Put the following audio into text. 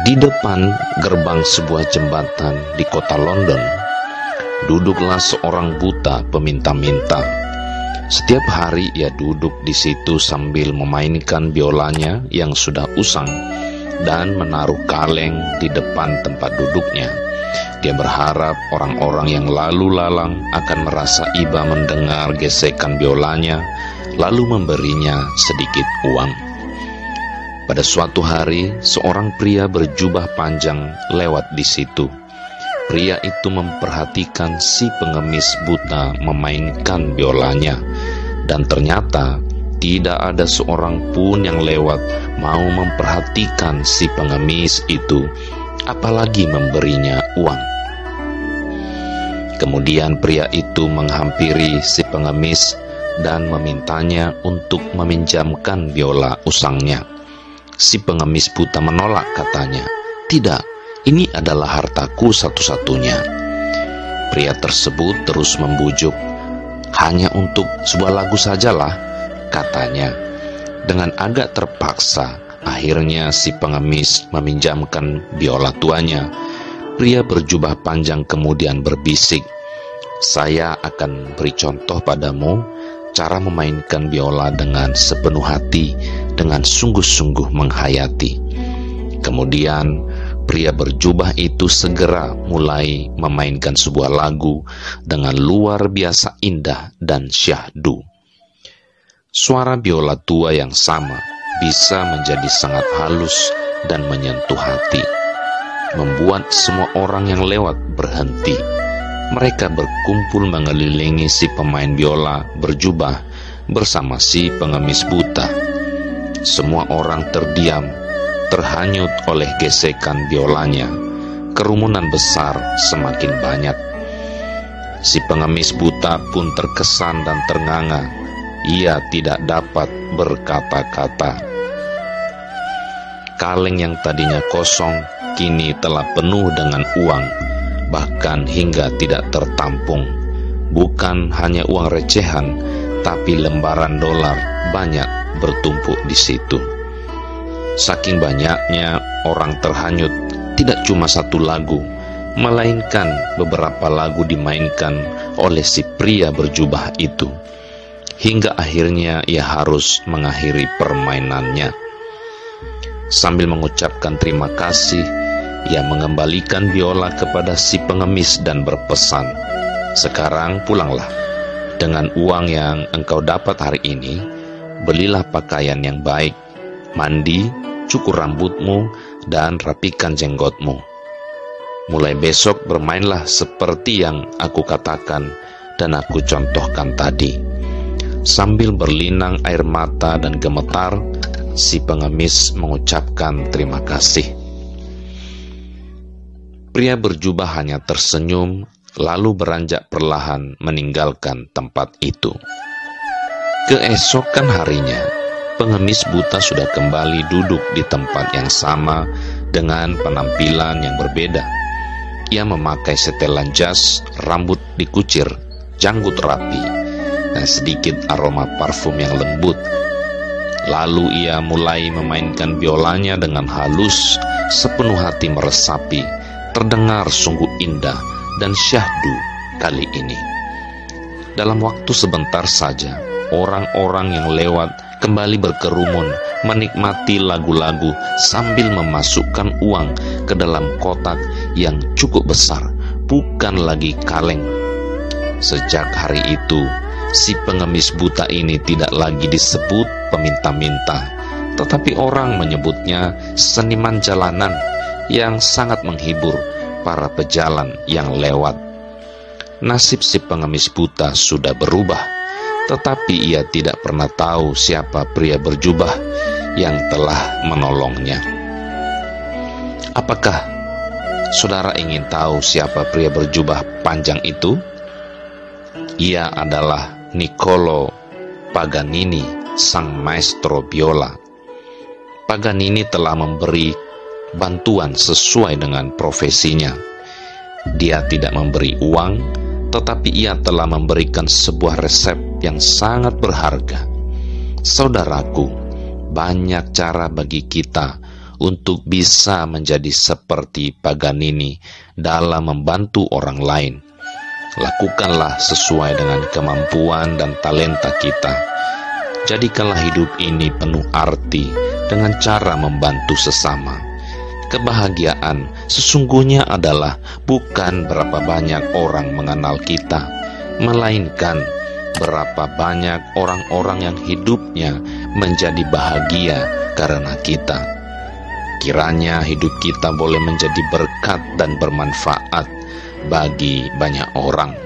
Di depan gerbang sebuah jembatan di kota London, duduklah seorang buta peminta-minta. Setiap hari ia duduk di situ sambil memainkan biolanya yang sudah usang dan menaruh kaleng di depan tempat duduknya. Dia berharap orang-orang yang lalu lalang akan merasa iba mendengar gesekan biolanya, lalu memberinya sedikit uang. Pada suatu hari, seorang pria berjubah panjang lewat di situ. Pria itu memperhatikan si pengemis buta memainkan biolanya, dan ternyata tidak ada seorang pun yang lewat mau memperhatikan si pengemis itu, apalagi memberinya uang. Kemudian pria itu menghampiri si pengemis dan memintanya untuk meminjamkan biola usangnya. Si pengemis buta menolak katanya, Tidak, ini adalah hartaku satu-satunya. Pria tersebut terus membujuk, Hanya untuk sebuah lagu sajalah, katanya. Dengan agak terpaksa, akhirnya si pengemis meminjamkan biola tuanya. Pria berjubah panjang kemudian berbisik, Saya akan beri contoh padamu cara memainkan biola dengan sepenuh hati, dengan sungguh-sungguh menghayati. Kemudian, pria berjubah itu segera mulai memainkan sebuah lagu dengan luar biasa indah dan syahdu. Suara biola tua yang sama bisa menjadi sangat halus dan menyentuh hati, membuat semua orang yang lewat berhenti mereka berkumpul mengelilingi si pemain biola berjubah bersama si pengemis buta. Semua orang terdiam, terhanyut oleh gesekan biolanya. Kerumunan besar semakin banyak. Si pengemis buta pun terkesan dan ternganga. Ia tidak dapat berkata-kata. Kaleng yang tadinya kosong kini telah penuh dengan uang bahkan hingga tidak tertampung. Bukan hanya uang recehan, tapi lembaran dolar banyak bertumpuk di situ. Saking banyaknya orang terhanyut, tidak cuma satu lagu, melainkan beberapa lagu dimainkan oleh si pria berjubah itu. Hingga akhirnya ia harus mengakhiri permainannya. Sambil mengucapkan terima kasih, ia mengembalikan biola kepada si pengemis dan berpesan, "Sekarang pulanglah. Dengan uang yang engkau dapat hari ini, belilah pakaian yang baik, mandi, cukur rambutmu, dan rapikan jenggotmu. Mulai besok bermainlah seperti yang aku katakan dan aku contohkan tadi." Sambil berlinang air mata dan gemetar, si pengemis mengucapkan terima kasih. Pria berjubah hanya tersenyum, lalu beranjak perlahan meninggalkan tempat itu. Keesokan harinya, pengemis buta sudah kembali duduk di tempat yang sama dengan penampilan yang berbeda. Ia memakai setelan jas, rambut dikucir, janggut rapi, dan sedikit aroma parfum yang lembut. Lalu ia mulai memainkan biolanya dengan halus, sepenuh hati meresapi terdengar sungguh indah dan syahdu kali ini. Dalam waktu sebentar saja, orang-orang yang lewat kembali berkerumun menikmati lagu-lagu sambil memasukkan uang ke dalam kotak yang cukup besar, bukan lagi kaleng. Sejak hari itu, si pengemis buta ini tidak lagi disebut peminta-minta, tetapi orang menyebutnya seniman jalanan yang sangat menghibur para pejalan yang lewat. Nasib si pengemis buta sudah berubah, tetapi ia tidak pernah tahu siapa pria berjubah yang telah menolongnya. Apakah saudara ingin tahu siapa pria berjubah panjang itu? Ia adalah Niccolo Paganini, sang maestro biola. Paganini telah memberi bantuan sesuai dengan profesinya. Dia tidak memberi uang, tetapi ia telah memberikan sebuah resep yang sangat berharga. Saudaraku, banyak cara bagi kita untuk bisa menjadi seperti Paganini dalam membantu orang lain. Lakukanlah sesuai dengan kemampuan dan talenta kita. Jadikanlah hidup ini penuh arti dengan cara membantu sesama. Kebahagiaan sesungguhnya adalah bukan berapa banyak orang mengenal kita, melainkan berapa banyak orang-orang yang hidupnya menjadi bahagia karena kita. Kiranya hidup kita boleh menjadi berkat dan bermanfaat bagi banyak orang.